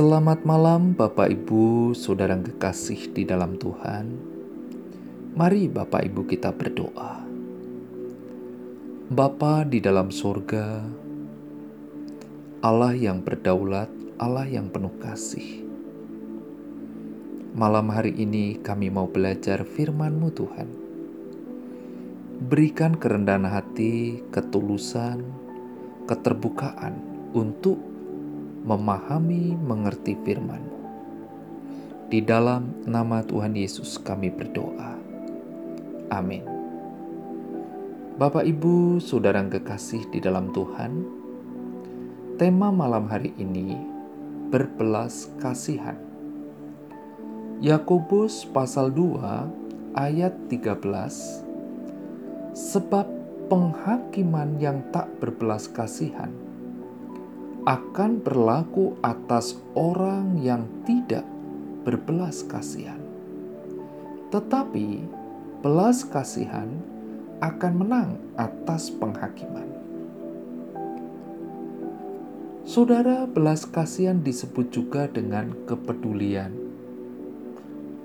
Selamat malam, Bapak Ibu, saudara kekasih di dalam Tuhan. Mari, Bapak Ibu, kita berdoa. Bapa di dalam surga, Allah yang berdaulat, Allah yang penuh kasih. Malam hari ini kami mau belajar firman-Mu Tuhan. Berikan kerendahan hati, ketulusan, keterbukaan untuk memahami, mengerti firman-Mu. Di dalam nama Tuhan Yesus kami berdoa. Amin. Bapak, Ibu, Saudara kekasih di dalam Tuhan, tema malam hari ini berbelas kasihan. Yakobus pasal 2 ayat 13 Sebab penghakiman yang tak berbelas kasihan akan berlaku atas orang yang tidak berbelas kasihan. Tetapi belas kasihan akan menang atas penghakiman. Saudara, belas kasihan disebut juga dengan kepedulian.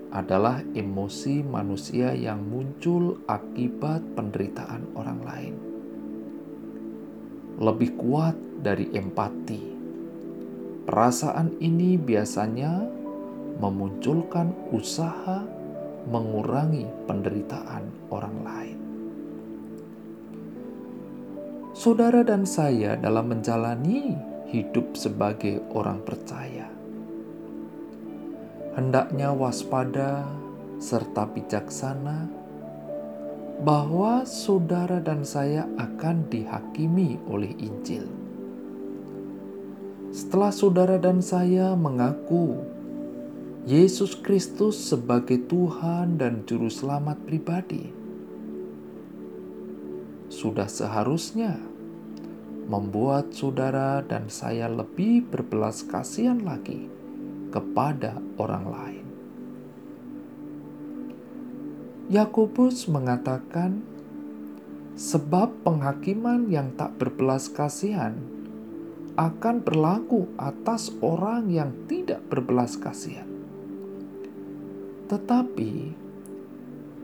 Adalah emosi manusia yang muncul akibat penderitaan orang lain. Lebih kuat dari empati. Perasaan ini biasanya memunculkan usaha mengurangi penderitaan orang lain. Saudara dan saya dalam menjalani hidup sebagai orang percaya, hendaknya waspada serta bijaksana bahwa saudara dan saya akan dihakimi oleh Injil setelah saudara dan saya mengaku Yesus Kristus sebagai Tuhan dan Juru Selamat pribadi, sudah seharusnya membuat saudara dan saya lebih berbelas kasihan lagi kepada orang lain. Yakobus mengatakan, "Sebab penghakiman yang tak berbelas kasihan akan berlaku atas orang yang tidak berbelas kasihan. Tetapi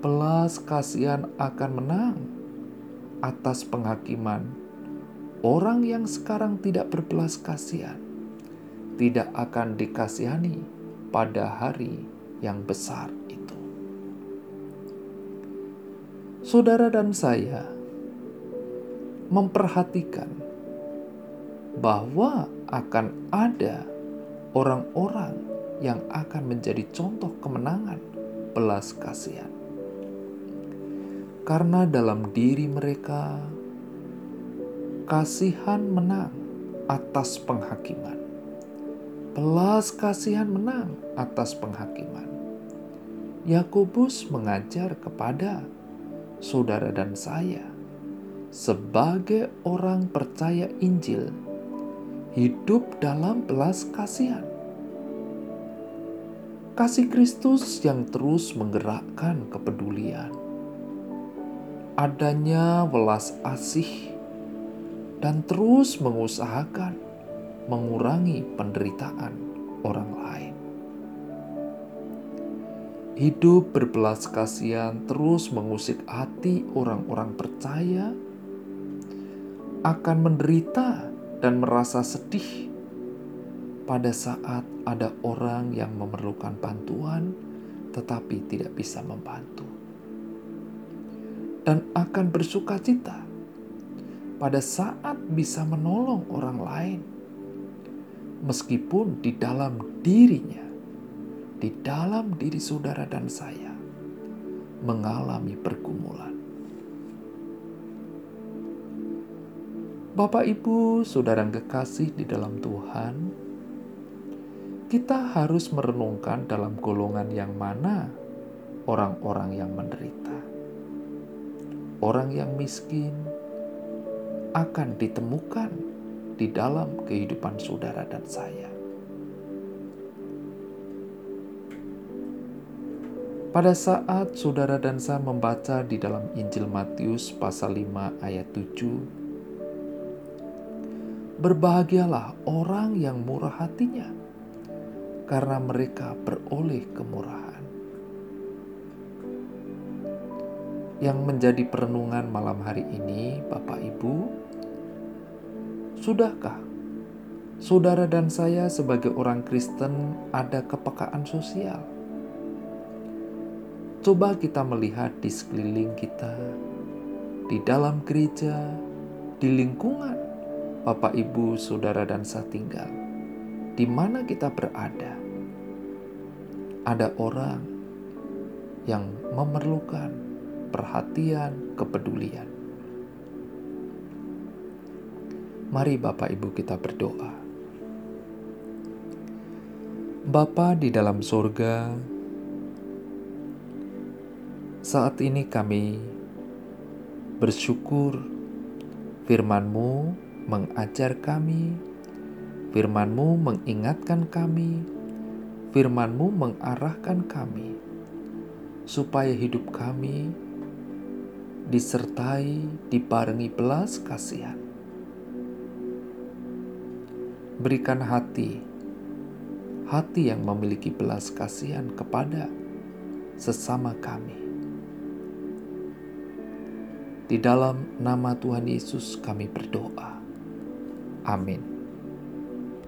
belas kasihan akan menang atas penghakiman orang yang sekarang tidak berbelas kasihan tidak akan dikasihani pada hari yang besar itu. Saudara dan saya memperhatikan bahwa akan ada orang-orang yang akan menjadi contoh kemenangan belas kasihan. Karena dalam diri mereka kasihan menang atas penghakiman. Belas kasihan menang atas penghakiman. Yakobus mengajar kepada saudara dan saya sebagai orang percaya Injil hidup dalam belas kasihan. Kasih Kristus yang terus menggerakkan kepedulian. Adanya welas asih dan terus mengusahakan mengurangi penderitaan orang lain. Hidup berbelas kasihan terus mengusik hati orang-orang percaya akan menderita dan merasa sedih pada saat ada orang yang memerlukan bantuan tetapi tidak bisa membantu. Dan akan bersuka cita pada saat bisa menolong orang lain. Meskipun di dalam dirinya, di dalam diri saudara dan saya, mengalami pergumulan. Bapak, ibu, saudara kekasih di dalam Tuhan, kita harus merenungkan dalam golongan yang mana orang-orang yang menderita. Orang yang miskin akan ditemukan di dalam kehidupan saudara dan saya. Pada saat saudara dan saya membaca di dalam Injil Matius pasal 5 ayat 7 Berbahagialah orang yang murah hatinya, karena mereka beroleh kemurahan. Yang menjadi perenungan malam hari ini, Bapak Ibu, sudahkah saudara dan saya sebagai orang Kristen ada kepekaan sosial? Coba kita melihat di sekeliling kita, di dalam gereja, di lingkungan Bapak, Ibu, saudara, dan saya tinggal. Di mana kita berada, ada orang yang memerlukan perhatian, kepedulian. Mari Bapak Ibu kita berdoa. Bapa di dalam sorga, saat ini kami bersyukur firman-Mu mengajar kami, firman-Mu mengingatkan kami, firman-Mu mengarahkan kami, supaya hidup kami disertai dibarengi belas kasihan. Berikan hati, hati yang memiliki belas kasihan kepada sesama kami. Di dalam nama Tuhan Yesus kami berdoa. Amin.